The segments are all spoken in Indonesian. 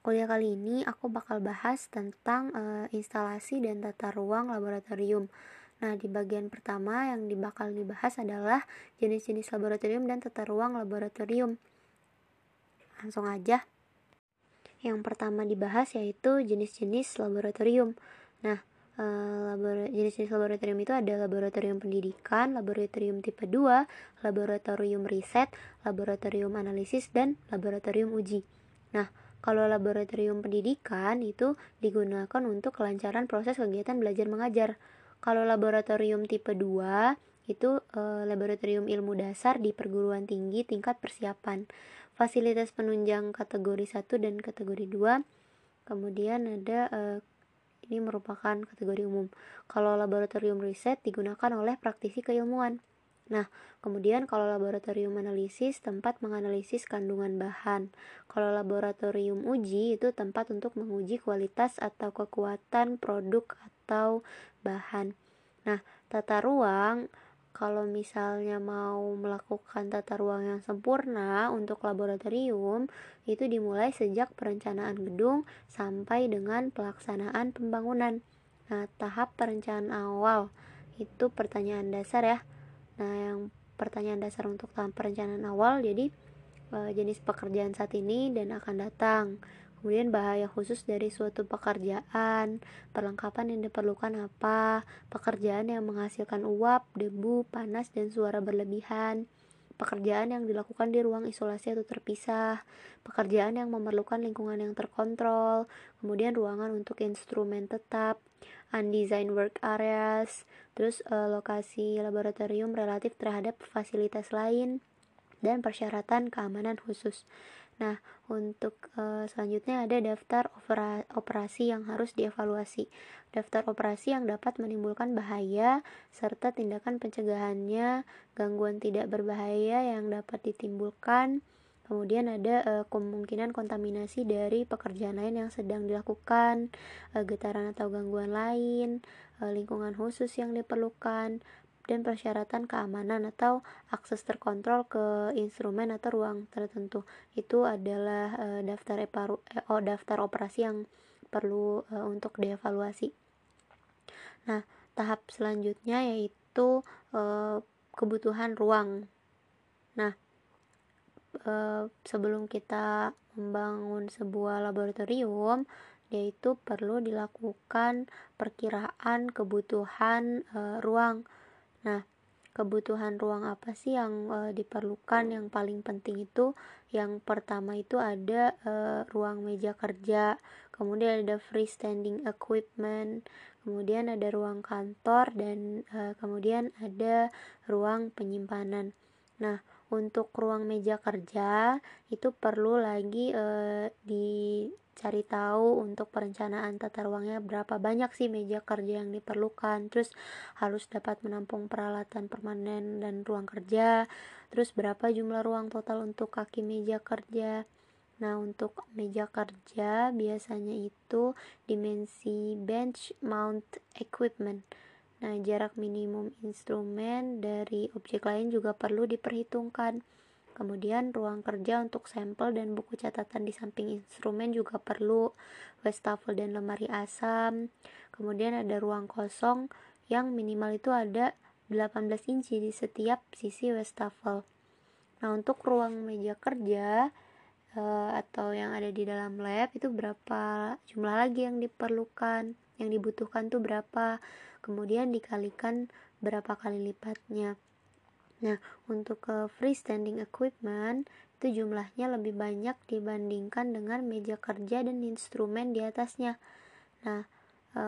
kuliah kali ini aku bakal bahas tentang uh, instalasi dan tata ruang laboratorium. Nah, di bagian pertama yang bakal dibahas adalah jenis-jenis laboratorium dan tata ruang laboratorium. Langsung aja. Yang pertama dibahas yaitu jenis-jenis laboratorium. Nah, Eh, jenis-jenis laboratorium itu ada laboratorium pendidikan, laboratorium tipe 2, laboratorium riset, laboratorium analisis, dan laboratorium uji. Nah, kalau laboratorium pendidikan itu digunakan untuk kelancaran proses kegiatan belajar mengajar. Kalau laboratorium tipe 2 itu e, laboratorium ilmu dasar di perguruan tinggi tingkat persiapan. Fasilitas penunjang kategori 1 dan kategori 2. Kemudian ada e, ini merupakan kategori umum. Kalau laboratorium riset digunakan oleh praktisi keilmuan. Nah, kemudian kalau laboratorium analisis tempat menganalisis kandungan bahan. Kalau laboratorium uji itu tempat untuk menguji kualitas atau kekuatan produk atau bahan. Nah, tata ruang kalau misalnya mau melakukan tata ruang yang sempurna untuk laboratorium, itu dimulai sejak perencanaan gedung sampai dengan pelaksanaan pembangunan. Nah, tahap perencanaan awal itu pertanyaan dasar ya. Nah, yang pertanyaan dasar untuk tahap perencanaan awal jadi eh, jenis pekerjaan saat ini dan akan datang. Kemudian bahaya khusus dari suatu pekerjaan, perlengkapan yang diperlukan apa, pekerjaan yang menghasilkan uap, debu, panas, dan suara berlebihan, pekerjaan yang dilakukan di ruang isolasi atau terpisah, pekerjaan yang memerlukan lingkungan yang terkontrol, kemudian ruangan untuk instrumen tetap, undesigned work areas, terus uh, lokasi laboratorium relatif terhadap fasilitas lain, dan persyaratan keamanan khusus. Nah, untuk e, selanjutnya ada daftar operasi yang harus dievaluasi. Daftar operasi yang dapat menimbulkan bahaya serta tindakan pencegahannya, gangguan tidak berbahaya yang dapat ditimbulkan. Kemudian ada e, kemungkinan kontaminasi dari pekerjaan lain yang sedang dilakukan, e, getaran atau gangguan lain, lingkungan khusus yang diperlukan, dan persyaratan keamanan atau akses terkontrol ke instrumen atau ruang tertentu. Itu adalah e, daftar eparu, e, oh, daftar operasi yang perlu e, untuk dievaluasi. Nah, tahap selanjutnya yaitu e, kebutuhan ruang. Nah, e, sebelum kita membangun sebuah laboratorium, yaitu perlu dilakukan perkiraan kebutuhan e, ruang Nah, kebutuhan ruang apa sih yang e, diperlukan? Yang paling penting itu yang pertama itu ada e, ruang meja kerja, kemudian ada freestanding equipment, kemudian ada ruang kantor dan e, kemudian ada ruang penyimpanan. Nah, untuk ruang meja kerja itu perlu lagi e, di cari tahu untuk perencanaan tata ruangnya berapa banyak sih meja kerja yang diperlukan. Terus harus dapat menampung peralatan permanen dan ruang kerja. Terus berapa jumlah ruang total untuk kaki meja kerja. Nah, untuk meja kerja biasanya itu dimensi bench mount equipment. Nah, jarak minimum instrumen dari objek lain juga perlu diperhitungkan. Kemudian ruang kerja untuk sampel dan buku catatan di samping instrumen juga perlu, wastafel dan lemari asam. Kemudian ada ruang kosong yang minimal itu ada 18 inci di setiap sisi wastafel. Nah, untuk ruang meja kerja uh, atau yang ada di dalam lab itu berapa jumlah lagi yang diperlukan, yang dibutuhkan tuh berapa, kemudian dikalikan berapa kali lipatnya. Nah, untuk ke freestanding equipment itu jumlahnya lebih banyak dibandingkan dengan meja kerja dan instrumen di atasnya. Nah, e,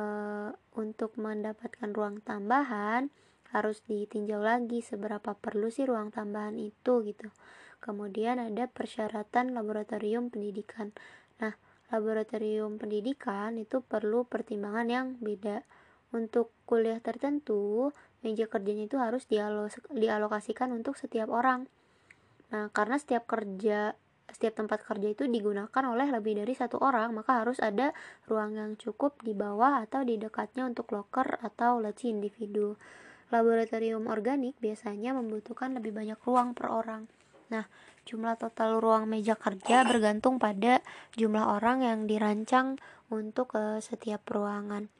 untuk mendapatkan ruang tambahan harus ditinjau lagi seberapa perlu sih ruang tambahan itu gitu. Kemudian ada persyaratan laboratorium pendidikan. Nah, laboratorium pendidikan itu perlu pertimbangan yang beda. Untuk kuliah tertentu, meja kerjanya itu harus dialokasikan untuk setiap orang. Nah, karena setiap kerja setiap tempat kerja itu digunakan oleh lebih dari satu orang, maka harus ada ruang yang cukup di bawah atau di dekatnya untuk loker atau laci individu. Laboratorium organik biasanya membutuhkan lebih banyak ruang per orang. Nah, Jumlah total ruang meja kerja bergantung pada jumlah orang yang dirancang untuk uh, setiap ruangan.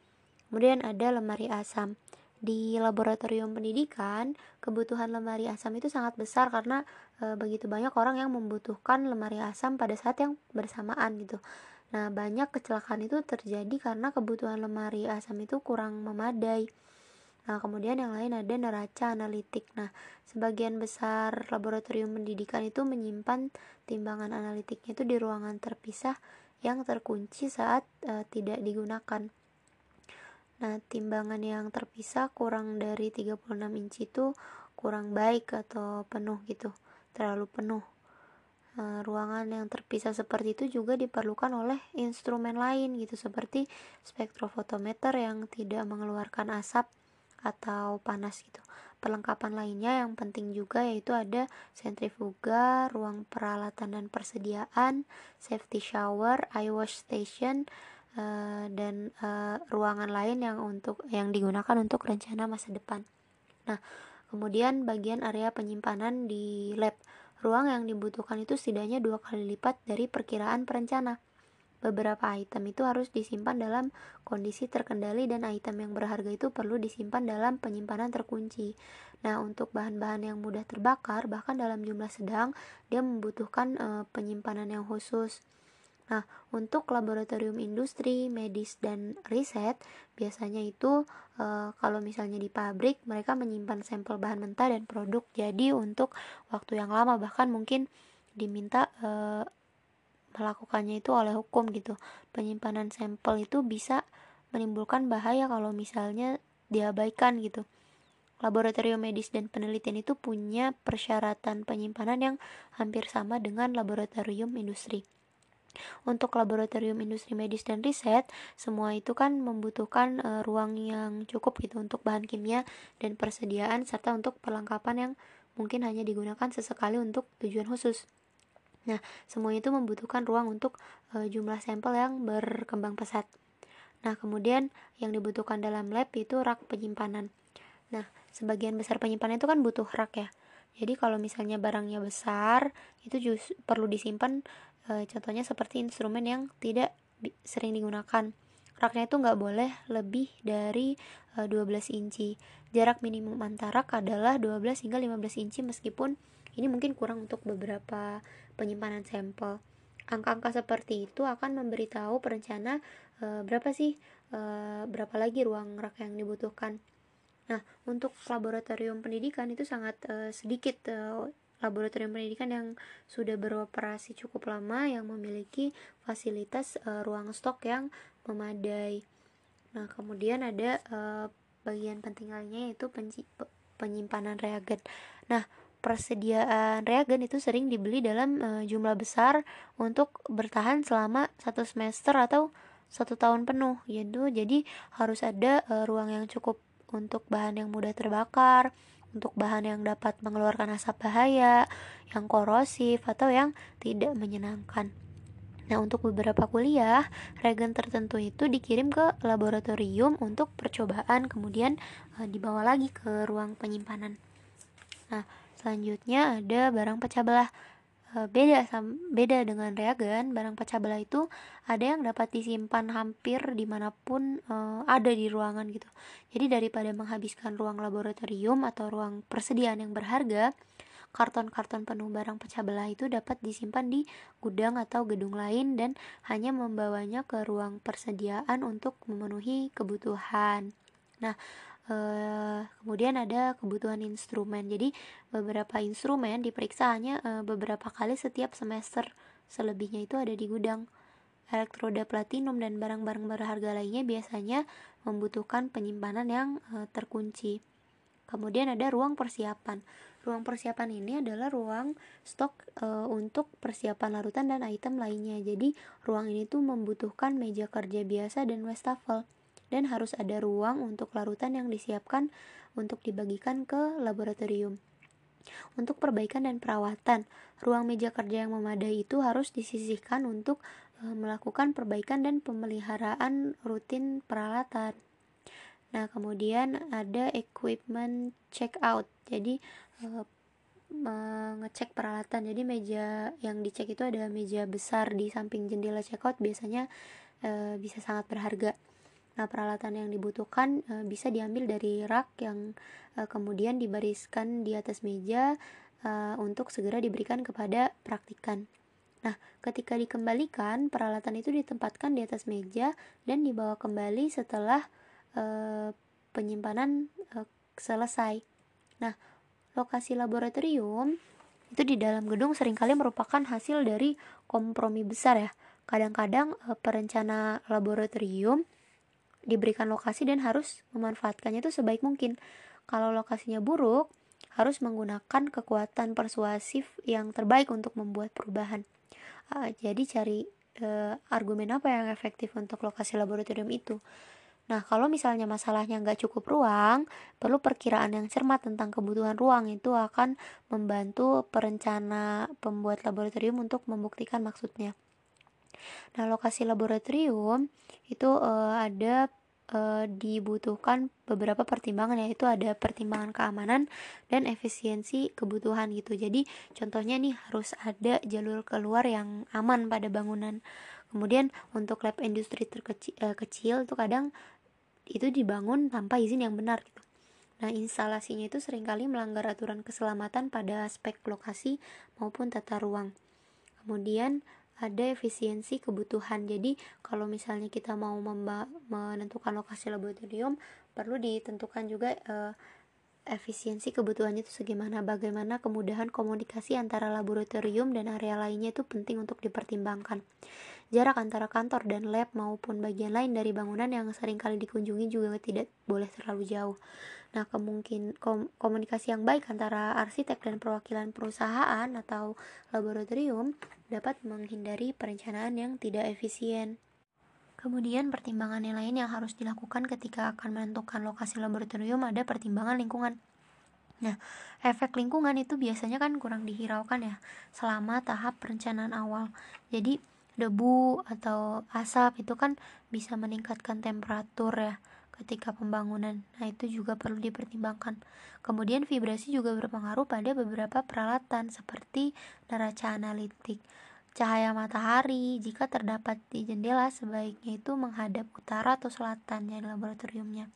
Kemudian ada lemari asam. Di laboratorium pendidikan, kebutuhan lemari asam itu sangat besar karena e, begitu banyak orang yang membutuhkan lemari asam pada saat yang bersamaan gitu. Nah, banyak kecelakaan itu terjadi karena kebutuhan lemari asam itu kurang memadai. Nah, kemudian yang lain ada neraca analitik. Nah, sebagian besar laboratorium pendidikan itu menyimpan timbangan analitiknya itu di ruangan terpisah yang terkunci saat e, tidak digunakan. Nah, timbangan yang terpisah kurang dari 36 inci itu kurang baik atau penuh gitu, terlalu penuh. E, ruangan yang terpisah seperti itu juga diperlukan oleh instrumen lain gitu seperti spektrofotometer yang tidak mengeluarkan asap atau panas gitu. Perlengkapan lainnya yang penting juga yaitu ada sentrifuga, ruang peralatan dan persediaan, safety shower, eye wash station, uh, dan uh, ruangan lain yang untuk yang digunakan untuk rencana masa depan. Nah, kemudian bagian area penyimpanan di lab. Ruang yang dibutuhkan itu setidaknya dua kali lipat dari perkiraan perencana beberapa item itu harus disimpan dalam kondisi terkendali dan item yang berharga itu perlu disimpan dalam penyimpanan terkunci. Nah, untuk bahan-bahan yang mudah terbakar bahkan dalam jumlah sedang dia membutuhkan e, penyimpanan yang khusus. Nah, untuk laboratorium industri, medis dan riset biasanya itu e, kalau misalnya di pabrik mereka menyimpan sampel bahan mentah dan produk. Jadi untuk waktu yang lama bahkan mungkin diminta e, melakukannya itu oleh hukum gitu. Penyimpanan sampel itu bisa menimbulkan bahaya kalau misalnya diabaikan gitu. Laboratorium medis dan penelitian itu punya persyaratan penyimpanan yang hampir sama dengan laboratorium industri. Untuk laboratorium industri medis dan riset, semua itu kan membutuhkan e, ruang yang cukup gitu untuk bahan kimia dan persediaan serta untuk perlengkapan yang mungkin hanya digunakan sesekali untuk tujuan khusus. Nah, semuanya itu membutuhkan ruang untuk e, jumlah sampel yang berkembang pesat. Nah, kemudian yang dibutuhkan dalam lab itu rak penyimpanan. Nah, sebagian besar penyimpanan itu kan butuh rak ya. Jadi kalau misalnya barangnya besar, itu perlu disimpan e, contohnya seperti instrumen yang tidak sering digunakan. Raknya itu nggak boleh lebih dari e, 12 inci. Jarak minimum antara rak adalah 12 hingga 15 inci meskipun ini mungkin kurang untuk beberapa penyimpanan sampel. Angka-angka seperti itu akan memberitahu perencana e, berapa sih e, berapa lagi ruang rak yang dibutuhkan. Nah, untuk laboratorium pendidikan itu sangat e, sedikit e, laboratorium pendidikan yang sudah beroperasi cukup lama yang memiliki fasilitas e, ruang stok yang memadai. Nah, kemudian ada e, bagian penting lainnya yaitu penyimpanan reagen. Nah, persediaan reagen itu sering dibeli dalam uh, jumlah besar untuk bertahan selama satu semester atau satu tahun penuh gitu jadi harus ada uh, ruang yang cukup untuk bahan yang mudah terbakar untuk bahan yang dapat mengeluarkan asap bahaya yang korosif atau yang tidak menyenangkan Nah, untuk beberapa kuliah, reagen tertentu itu dikirim ke laboratorium untuk percobaan, kemudian e, dibawa lagi ke ruang penyimpanan. Nah, Selanjutnya ada barang pecah belah. E, beda beda dengan reagen, barang pecah belah itu ada yang dapat disimpan hampir di mana pun e, ada di ruangan gitu. Jadi daripada menghabiskan ruang laboratorium atau ruang persediaan yang berharga, karton-karton penuh barang pecah belah itu dapat disimpan di gudang atau gedung lain dan hanya membawanya ke ruang persediaan untuk memenuhi kebutuhan. Nah, Uh, kemudian ada kebutuhan instrumen. Jadi beberapa instrumen diperiksa hanya uh, beberapa kali setiap semester. Selebihnya itu ada di gudang. Elektroda platinum dan barang-barang berharga lainnya biasanya membutuhkan penyimpanan yang uh, terkunci. Kemudian ada ruang persiapan. Ruang persiapan ini adalah ruang stok e, untuk persiapan larutan dan item lainnya. Jadi, ruang ini tuh membutuhkan meja kerja biasa dan wastafel dan harus ada ruang untuk larutan yang disiapkan untuk dibagikan ke laboratorium. Untuk perbaikan dan perawatan, ruang meja kerja yang memadai itu harus disisihkan untuk e, melakukan perbaikan dan pemeliharaan rutin peralatan. Nah, kemudian ada equipment check out. Jadi e, mengecek peralatan jadi meja yang dicek itu ada meja besar di samping jendela checkout biasanya e, bisa sangat berharga nah peralatan yang dibutuhkan e, bisa diambil dari rak yang e, kemudian dibariskan di atas meja e, untuk segera diberikan kepada praktikan nah ketika dikembalikan peralatan itu ditempatkan di atas meja dan dibawa kembali setelah e, penyimpanan e, selesai nah lokasi laboratorium itu di dalam gedung sering kali merupakan hasil dari kompromi besar ya. Kadang-kadang e, perencana laboratorium diberikan lokasi dan harus memanfaatkannya itu sebaik mungkin. Kalau lokasinya buruk, harus menggunakan kekuatan persuasif yang terbaik untuk membuat perubahan. E, jadi cari e, argumen apa yang efektif untuk lokasi laboratorium itu. Nah, kalau misalnya masalahnya nggak cukup ruang, perlu perkiraan yang cermat tentang kebutuhan ruang itu akan membantu perencana pembuat laboratorium untuk membuktikan maksudnya. Nah, lokasi laboratorium itu uh, ada uh, dibutuhkan beberapa pertimbangan yaitu ada pertimbangan keamanan dan efisiensi kebutuhan gitu. Jadi contohnya nih harus ada jalur keluar yang aman pada bangunan. Kemudian untuk lab industri terkecil uh, kecil itu kadang itu dibangun tanpa izin yang benar gitu. Nah, instalasinya itu sering kali melanggar aturan keselamatan pada aspek lokasi maupun tata ruang. Kemudian ada efisiensi kebutuhan. Jadi, kalau misalnya kita mau menentukan lokasi laboratorium, perlu ditentukan juga uh, efisiensi kebutuhannya itu segimana? Bagaimana kemudahan komunikasi antara laboratorium dan area lainnya itu penting untuk dipertimbangkan? Jarak antara kantor dan lab maupun bagian lain dari bangunan yang sering kali dikunjungi juga tidak boleh terlalu jauh. Nah kemungkin kom komunikasi yang baik antara arsitek dan perwakilan perusahaan atau laboratorium dapat menghindari perencanaan yang tidak efisien Kemudian pertimbangan yang lain yang harus dilakukan ketika akan menentukan lokasi laboratorium ada pertimbangan lingkungan. Nah, efek lingkungan itu biasanya kan kurang dihiraukan ya selama tahap perencanaan awal. Jadi, debu atau asap itu kan bisa meningkatkan temperatur ya ketika pembangunan. Nah, itu juga perlu dipertimbangkan. Kemudian vibrasi juga berpengaruh pada beberapa peralatan seperti neraca analitik cahaya matahari jika terdapat di jendela sebaiknya itu menghadap utara atau selatan ya laboratoriumnya.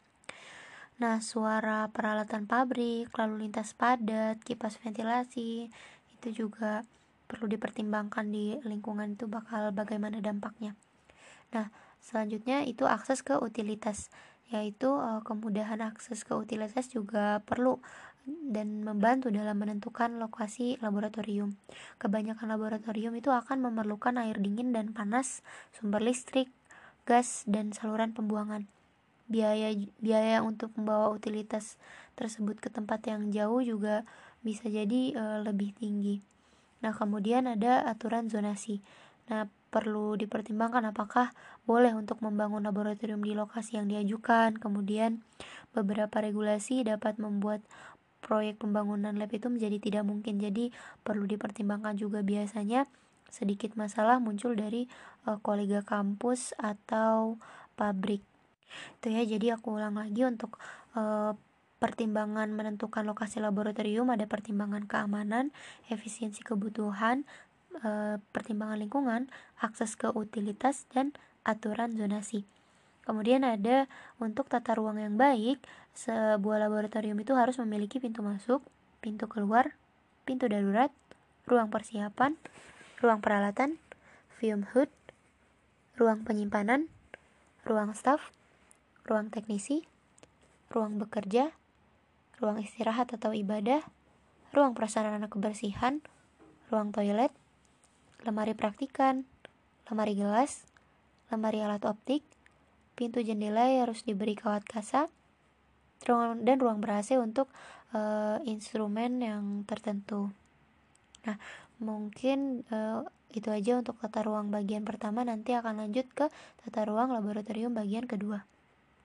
Nah, suara peralatan pabrik, lalu lintas padat, kipas ventilasi itu juga perlu dipertimbangkan di lingkungan itu bakal bagaimana dampaknya. Nah, selanjutnya itu akses ke utilitas yaitu uh, kemudahan akses ke utilitas juga perlu dan membantu dalam menentukan lokasi laboratorium. Kebanyakan laboratorium itu akan memerlukan air dingin dan panas, sumber listrik, gas, dan saluran pembuangan. Biaya biaya untuk membawa utilitas tersebut ke tempat yang jauh juga bisa jadi e, lebih tinggi. Nah, kemudian ada aturan zonasi. Nah, perlu dipertimbangkan apakah boleh untuk membangun laboratorium di lokasi yang diajukan. Kemudian, beberapa regulasi dapat membuat proyek pembangunan lab itu menjadi tidak mungkin. Jadi perlu dipertimbangkan juga biasanya sedikit masalah muncul dari uh, kolega kampus atau pabrik. Itu ya, jadi aku ulang lagi untuk uh, pertimbangan menentukan lokasi laboratorium ada pertimbangan keamanan, efisiensi kebutuhan, e, pertimbangan lingkungan, akses ke utilitas dan aturan zonasi. Kemudian ada untuk tata ruang yang baik, sebuah laboratorium itu harus memiliki pintu masuk, pintu keluar, pintu darurat, ruang persiapan, ruang peralatan, fume hood, ruang penyimpanan, ruang staff, ruang teknisi, ruang bekerja, ruang istirahat atau ibadah, ruang prasarana kebersihan, ruang toilet, lemari praktikan, lemari gelas, lemari alat optik, pintu jendela harus diberi kawat kasa dan ruang ber AC untuk uh, instrumen yang tertentu. Nah, mungkin uh, itu aja untuk tata ruang bagian pertama nanti akan lanjut ke tata ruang laboratorium bagian kedua.